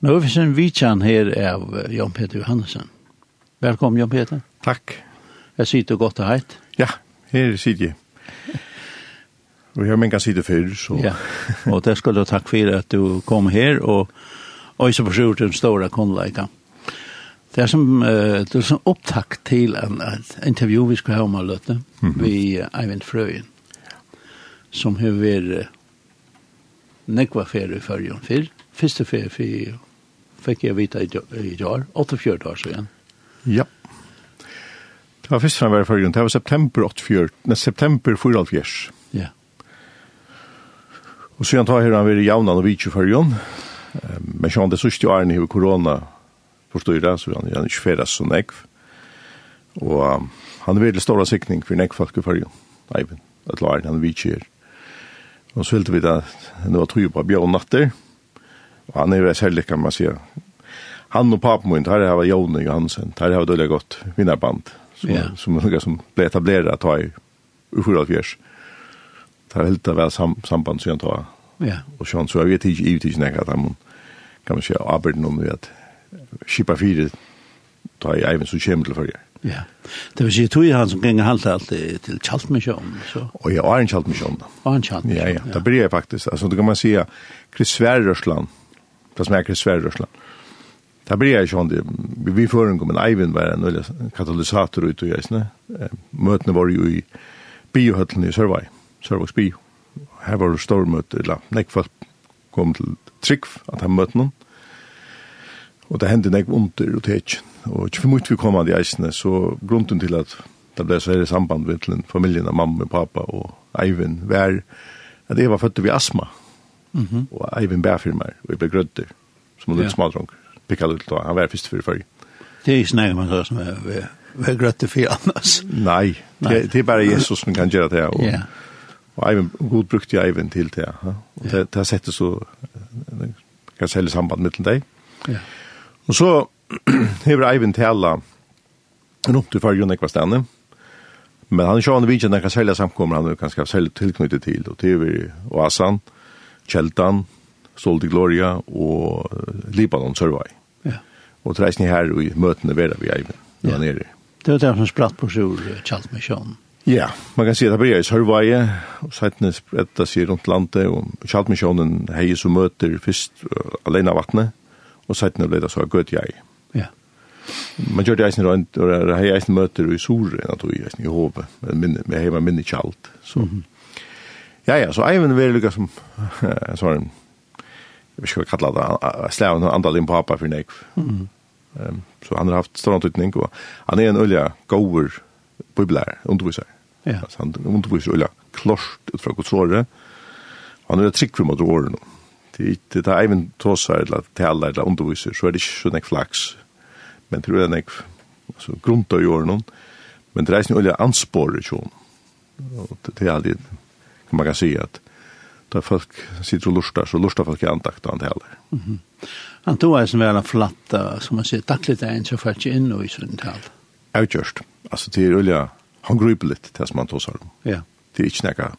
Nå finns en vitsan här av Jan Peter Johannesson. Välkommen Jan Peter. Tack. Jeg sitter gott og heit. Ja, här sitter jeg. Och jeg har många sitter før, Så. Ja, och det skal du takk för att du kom här och og så försökte den stora kundleika. Det er som uh, det er som upptakt till en, en intervju vi ska ha om Lötte mm -hmm. vid Eivind Frøyen, som hur vi nekva ferie i førjen, fyr, første ferie i fikk jeg vite i år, 84 år siden. Ja. Det var første han var i forrige, det var september 84, nei, september 44. Ja. Og så han tar her han vært i javnan og vidt i forrige, men så det sørste årene i korona forstår det, så han, han ikke ferdig som nekv. Og um, han var i stora sikning for nekvfalk i forrige, Eivind, et lærne han vidt i her. Og så ville vi da, nå tror jeg på bjørn natter, og Og han er jo særlig, kan man säga. Han og papen min, her har Jone Johansen, her har det godt vinnerband, som, yeah. som, som, som ble etableret at ta i U4. Det er helt av sam, samband som ta. Ja. Og sånn, så jeg vet ikke, jeg vet ikke nekka, han, kan man si, arbeid noen ved at skipa fire, ta i eiven som kommer til fyrir. Ja. Det vil si, tog han som ganger halte alt til Kjaltmisjøen, så? Og ja, Arne Kjaltmisjøen. Arne Kjaltmisjøen, ja. Ja, ja, da blir jeg faktisk, altså, det kan man si, Chris Sverrørsland, det som er svære Russland. Da blir jeg ikke det. vi fører om en eivind var en katalysator ut og gjøysene. Møtene var jo i biohøtlen i Sørvei, Sørvaks bio. Her var det stor møte, eller nekk folk kom til Trygg, at han møtte noen. Og det hendte nekk under og tekjen. Og ikke for mye vi kom av de eisene, så grunden til at det ble så her samband med familien av mamma og pappa og Eivind, var at jeg var født ved astma. Mm Mm -hmm. Og Eivind Bærfirmer, og jeg ble grødder, som en ja. smadrunk, pikka litt da, han var først for før. Det er ikke nei man hører som er, ved, ved grødder for annars. Nei, det, det er bare Jesus som kan gjøre det, og, ja. og Eivind, god brukte jeg Eivind til det, ja. og det, det har sett det så, kan selge samband mittlen deg. Ja. Og så hever Eivind tala rundt i fargen ekva stedene, men han er sjående vidtjen, han kan selge samkommer, han kan skal selge tilknyttet til, og til Oasan, og Kjeltan, Sol de Gloria og Libanon Survey. Ja. Og treisni her i møtene vera vi eiven, ja. der nere. Det var det som spratt på seg ur Kjaltmisjonen. Ja, man kan si at det blir i Sørvei, og seitene spretta seg rundt landet, og Kjaltmisjonen hei som møter først uh, alene av vattnet, og seitene ble det så gøtt jeg. Ja. Man gjør det eisen rundt, og det hei eisen møter i Sore, enn at du eisen i Hove, men hei var minne kjalt, så... Mm -hmm Ja, ja, så Eivind var lukka som, sorry, jeg vet ikke hva jeg kallar det, slaven og andal inn på hapa for nek. Mm. Um, så han har haft stående utning, og han er en olja gover bibelær, undervisar. Ja. Altså, han underviser olja klorst ut fra godsåret, og han er trygg for mot året nå. Det er Eivind tåsar, eller taler, eller underviser, så er det ikke så nek flaks, men det er nek, altså, grunnt av i året men det er ikke olja anspore i sjån, og det er aldri, man kan si at da folk sitter og lustar så lustar folk i andakt og antalar. Mm -hmm. Han tog är som flatt, flatta som man säger tackligt är inte för att in och i sånt här. Outjust. Altså, det er olja han gruper litt, det som han tar så. Ja. Det är inte näka.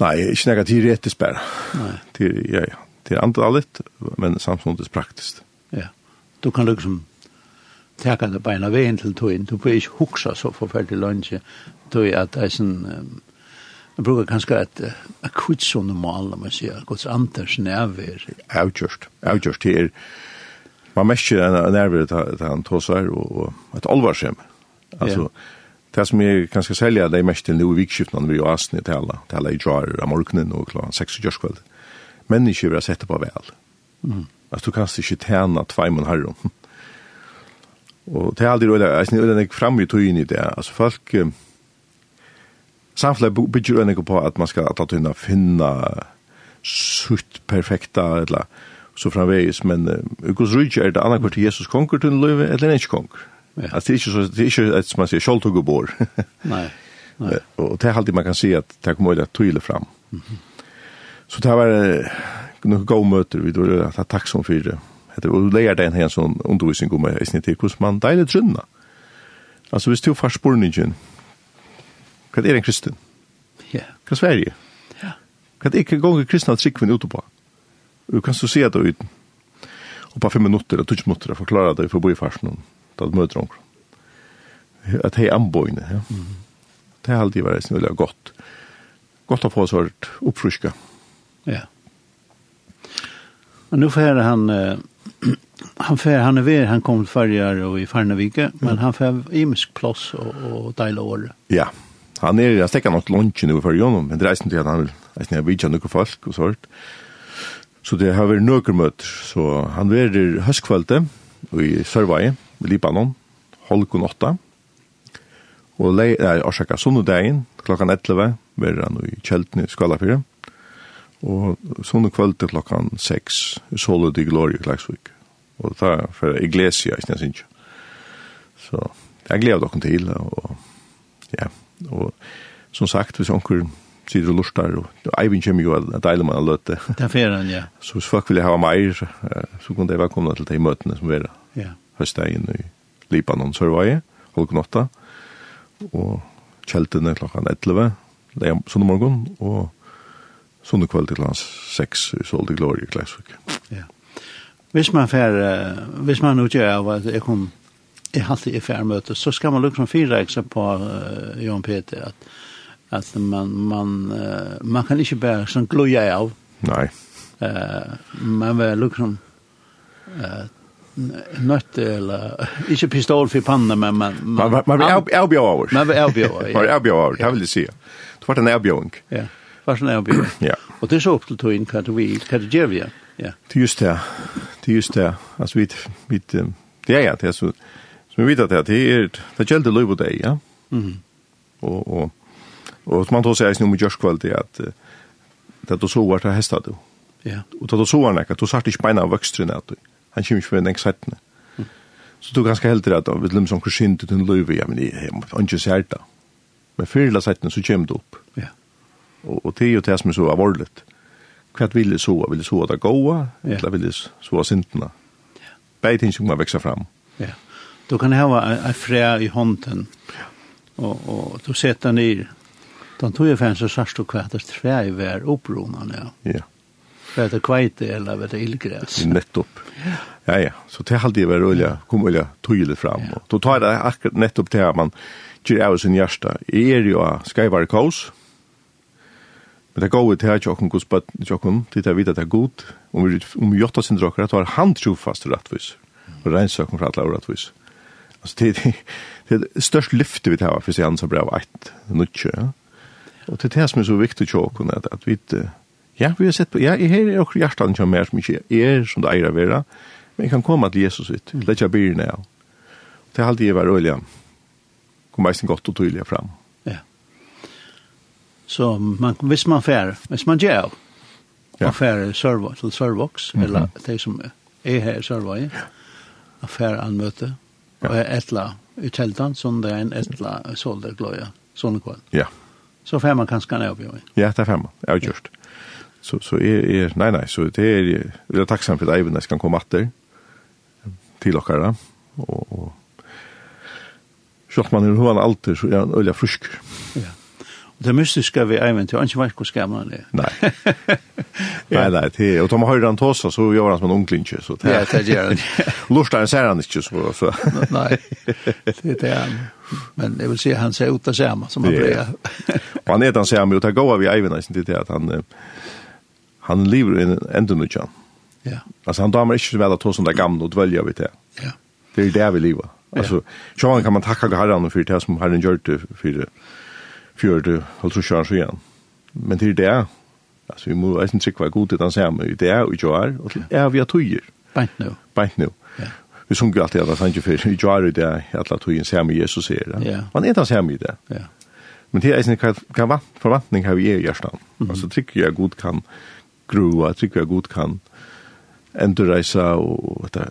Nej, inte näka till rätt spärr. Nei. Det er, ja ja. Det är antalet men samtidig praktiskt. Ja. Du kan liksom teka det beina veien til togin, du får ikke huksa så forferdelig lunsje, tog at det er sånn, um, Jeg bruker kanskje et, et kvitsående mal, når man sier, Guds anters nærvær. Avgjørst, avgjørst. Det er, man merker en nærvær til han tåsar, og, og et alvarskjem. Altså, det som jeg kan skal selge, det er mest til noe vikskiftene vi jo asne til alle, til alle i jar av morgenen og klokken 6 og kjørskveld. Mennesker vil ha sett det på vel. Mm. Altså, du kan ikke tjene tveimen herrom. og det er aldri, jeg er ikke framme i tøyen i det. Altså, folk, samfunnet bygger enn på at man skal at man finna sutt perfekta eller så framvegis, men uh, Guds rydde er det annet kvart Jesus konger til løyve eller ikke konger. Ja. Altså, det er ikke, så, det er ikke et, som man sier, kjoldtuggebor. Nei. Nei. Og det er alltid man kan si at det kommer øyla tydelig fram. Mm -hmm. Så det var uh, noen gode møter, vi var at takk som fire. Det var leir den her sånn undervisning om i snitt til hvordan man deilig trunna. Altså, hvis du har spørningen, Hva er en kristen? Ja. Hva er Sverige? Ja. Hva er ikke ganger kristna tryggven ute på? Du kan så se det ut. Og på fem minutter, eller touch minutter, forklare det for å bo i farsen, da du møter omkring. At hei anboine, ja. Mm. Det har alltid vært snullig godt. Godt å få oss hørt oppfriska. Ja. Men nu får han, uh, han får, han är ved, han kom til och i Farnavike, men han får imisk plås och och deile året. Ja, ja Han er, jeg stekker nok lunchen over for Jonom, men det reisen til at han vil, jeg snakker vidtja noen folk og sånt. Så det har vært noen møter, så han verer høstkveldet i Sørvei, i Libanon, halvkon åtta, og lei, nei, orsaka sunnudegin, klokkan 11, verer han i kjelten i Skalafyrir, og sunnu klokkan 6, solet i Glorie Klagsvik, og det er for Iglesia, jeg snakker Så jeg gleder dere til, og ja, og som sagt, hvis onker sitter og lustar, og Eivind kommer jo at deilig man har løtt det. Det er ferien, ja. Så hvis folk vil ha meir, så kunne de velkomna til de møtene som er ja. høstdagen i Libanon, Sørvaje, halv åtta, og kjeltene klokka 11, sånn morgen, og sånn kveld til klokka 6, i Solde Glorie i Ja. Hvis man fer, hvis man utgjør av at jeg kom jeg halte i fjernmøte, så skal man lukke liksom fyrreikse på uh, Jon Peter, at, at man, man, uh, man kan ikke bare sånn gloja av. Nei. Uh, man vil liksom uh, nøtt eller ikke pistol för panna men man man man avbjöver. Man avbjöver. Man avbjöver, det vill det säga. Det var en avbjöring. Ja. Var en avbjöring. Ja. Och det är så upp till tog in kan vi kan det Ja. Det just det. Det just det. Alltså vi vi ja ja, det är så som vi vet att det är det gällde løy på deg, ja. Mm. Och och og som man tar seg eisen om i gjørskveld er at det du sover til hesta du. Ja. Og det du sover nekka, du sart ikke beina av vøkstrene at du. Han kommer ikke med en eksertene. Så du ganske heldig at vi løm som kursin til den løy, ja, men jeg må ikke se her da. Men fyrla settene så kommer du opp. Ja. Og, og det er jo det som er så avordelig. Hva vil jeg sove? Vil jeg sove det gode? Eller vil så sove sintene? Ja. Begge ting som man vekser fram. Ja. Du kan ha en frä i hånden. Og, og du setter ner. De tog ju fanns så sørst och kvætest frä i hver oppronene. Ja. ja. För att kväte eller vad det illgräs. Nettopp. Ja ja, så det hade det var olja, kom olja tydligt fram ja. och då tar det akkurat nettopp till att man ger av sin hjärta. Är ju skyvar kos. Men det går ut här jag kan gå spott jag kan titta vid att det är gott om vi om vi gjort oss inte drakar att hand trofast rättvis. Och rensökning för alla rättvis. Alltså det det, det störst lyfte vi tar för sig ansvar bra ett nutche. Ja? Och det är som så viktigt att jag att, att vi ja, vi har sett på, ja, i här är också hjärtan som mer som inte är som det är att vara, men kan komma till Jesus ut, mm. jag blir nu. Det är alltid jag var rörliga, kommer mest gott och tydliga fram. Ja. Så man, visst man fär, visst man gör, ja. man fär servo, till servox, mm -hmm. eller det som är här i servo, ja. affär anmöte, og etla i teltan, som det er en etla soldergløya, sånn kvall. Ja. Så fem man kanskje ned oppi. Ja, det fer man, jeg har gjort. Så, så er, er, nei, nei, så det er, vi er takksam for at Eivind kan komme atter til dere, og, og Sjalt man er hovan alltid, så er han ølja frusker det mystiska vi även till inte vart ska man det. Nej. Nej, nej, det och de har ju tossa så gör han som en onklinche så det. Ja, det gör han. Lustar ser han inte så så. Nej. Det är han. Men det vill säga han ser ut att samma som han blir. Och han är den säger ut att gå vi även inte det att han han lever i ändå nu tjän. Ja. Alltså han damer inte så väl att tossa där gamla och dvälja vi det. Ja. Det är där vi lever. Alltså, så kan man tacka Herren för det som Herren gjort för det fjörde alltså kör så igen. Men till det alltså vi måste inte tycka vad gott det han säger i det och gör och är vi att tjujer. Bänt nu. Bänt nu. Ja. Vi sjunger alltid att han ju för i gör det alla tojen säger med Jesus säger. det. Man är det säger med det. Ja. Men det är inte kan förväntning har vi i hjärtan. Alltså tycker jag gott kan grua, tycker jag gott kan ändå resa och det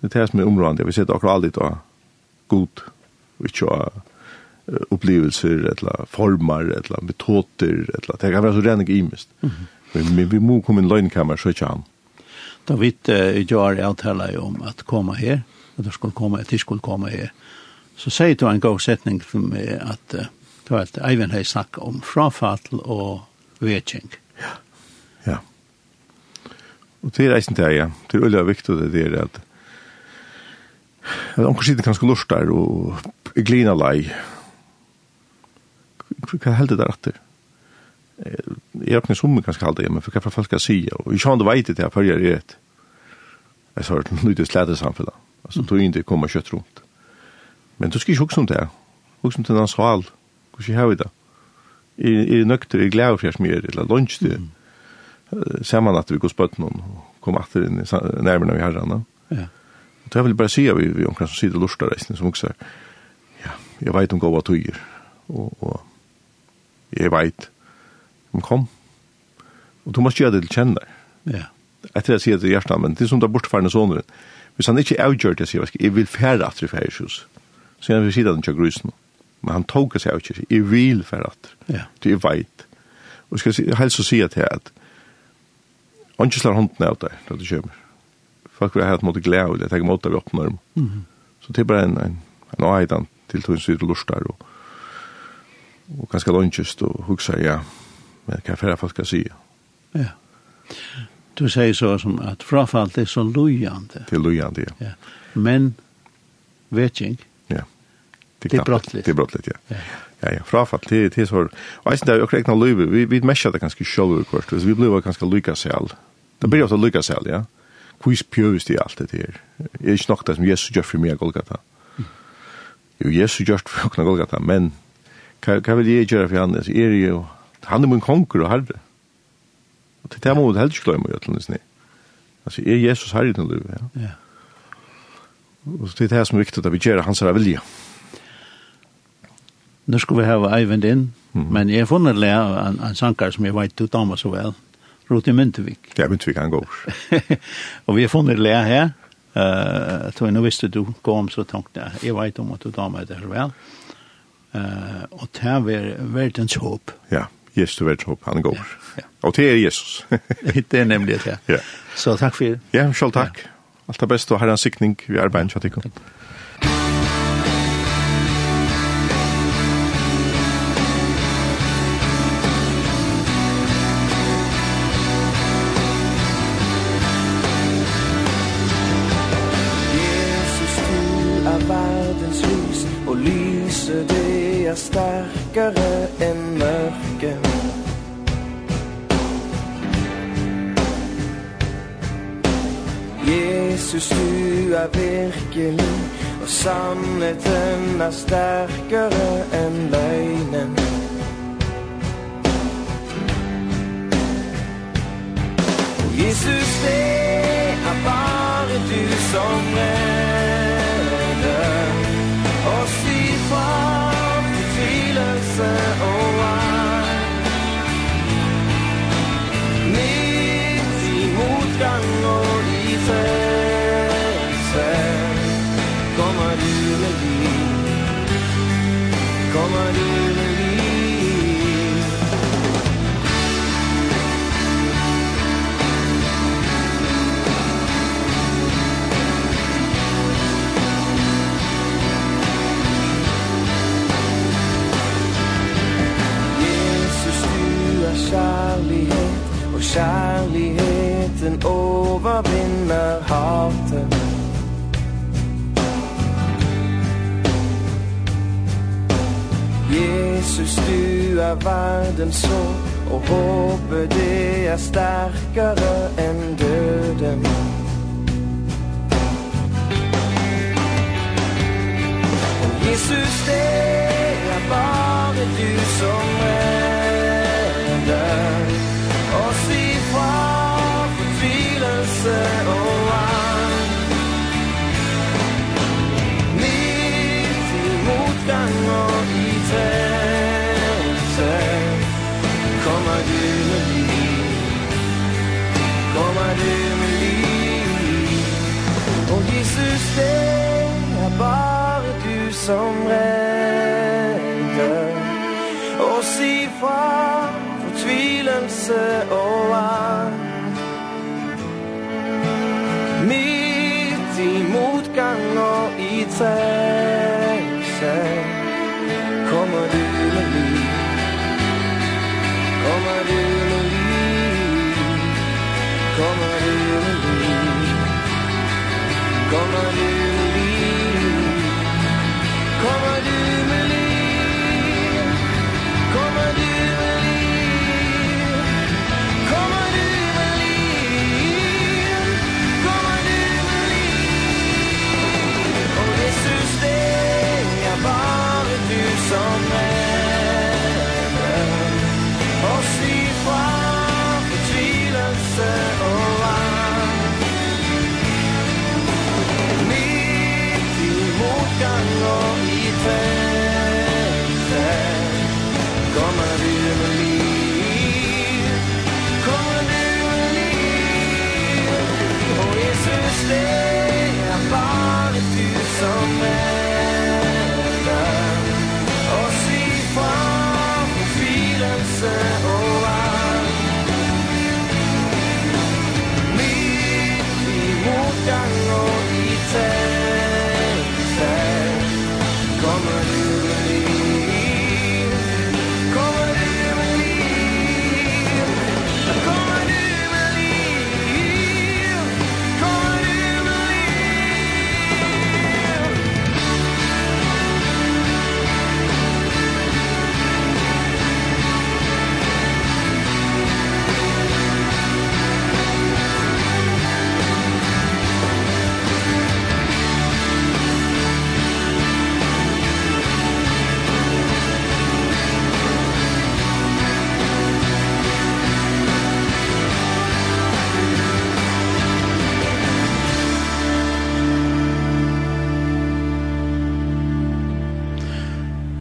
det är som är områdende. Vi sitter akkurat aldri då. Gott. Vi kör upplevelser eller former eller metoder eller det kan vara så rent imist. Mm -hmm. men, vi må komma in lönnkammar så tjän. David uh, gör allt hela om att komma här och då skulle komma att det skulle komma här. Så säger du en god sättning för mig att uh, det var har även om frafall och vetjänk. Ja. Ja. Och det er reisen til ja. Det är veldig viktig det är att at onkursiden kanskje lustar og glina lei hva heldig der atter? Jeg er ikke som ganske heldig, men for hva folk skal si, og jeg kjønner veit det jeg følger det. et. Jeg sa det, nå er det slett samfunnet, altså tog inn det kommer kjøtt rundt. Men du skal ikke huske om det, huske om det er hans hal, hvordan jeg har i det. Jeg er nøkter, jeg gleder for jeg smir, eller lunsj det, Ser man at vi går spøtt noen, og kommer atter inn i nærmene vi herrene. Ja. Det er vel bare å si at vi omkring som sitter lortare, som også sier, ja, jeg vet om gåva tøyer, og, og jeg vet, men kom. Og du må gjøre det til kjenne der. Ja. Etter jeg sier til hjertet, men det er som det er bortfærende sånne. Hvis han ikke avgjør det, sier jeg, jeg vil fære at det fære sjus. Så jeg vil si det til grusen. Men han tog seg av ikke, jeg vil fære at det. Ja. Det er veit. Og skal jeg helst si at jeg at han ikke slår hånden av deg når du kommer. Folk vil ha et måte glede det, jeg tenker måte vi åpner dem. Mm -hmm. Så det er bare en, en, en, en til tog en sier til lort der, og og ganske lønnsist og hugsa, ja, men hva færre folk skal si? Ja. Du sier så som at frafall er så lojande. Det er lojande, ja. ja. Men vetjing, ja. det er brottligt. Det er brottligt, ja. ja. Ja, ja, frafall, det, det er så... Og eisen der, jeg rekna løyve, vi, vi mesja det ganske sjølv kvart, vi blir ganske lykka selv. Det blir også lykka selv, ja. Hvor pjøves det alt det her. Jeg er ikke nok det som Jesus gjør for meg, Golgata. Jo, Jesus gjør for meg, Golgata, men hva, hva vil jeg gjøre for han? Er jo, han er min konger og herre. Og til det må vi helst glemme i øtlenes ned. Altså, er Jesus herre til livet, ja. ja. Og det er det som er viktig at vi gjør hans herre vilje. Nå skal vi ha Eivind inn, mm -hmm. men jeg har funnet le en, en sankar som jeg vet du damer så vel. Roti Myntevik. Ja, Myntevik han går. og vi har funnet le her. Uh, tror jeg, nå visste du kom, så tenkte jeg, jeg vet om at du tar meg det så vel. Uh, här var världens håp. Ja, Jesus Jesu världens håp, han går. Ja, ja. Og det er Jesus. det er nemlig det, ja. ja. Så takk for det. Ja, selv takk. Ja. Allt det bästa och en sikning, vi arbeider med. Tack. mørkere enn mørke Jesus, du er virkelig Og sannheten er sterkere enn løgnen Jesus, det er bare du som redder Kommer du med bil Kommer du med bil Jesus, du er kjærlighet Og kjærligheten overvinner hatet. Jesus du er verdens så Og håpet det er sterkere enn døden Jesus det er bare du som Midt i motgang og i trengsel. Kommer du med liv? Kommer du med liv? Kommer du med liv? Kommer du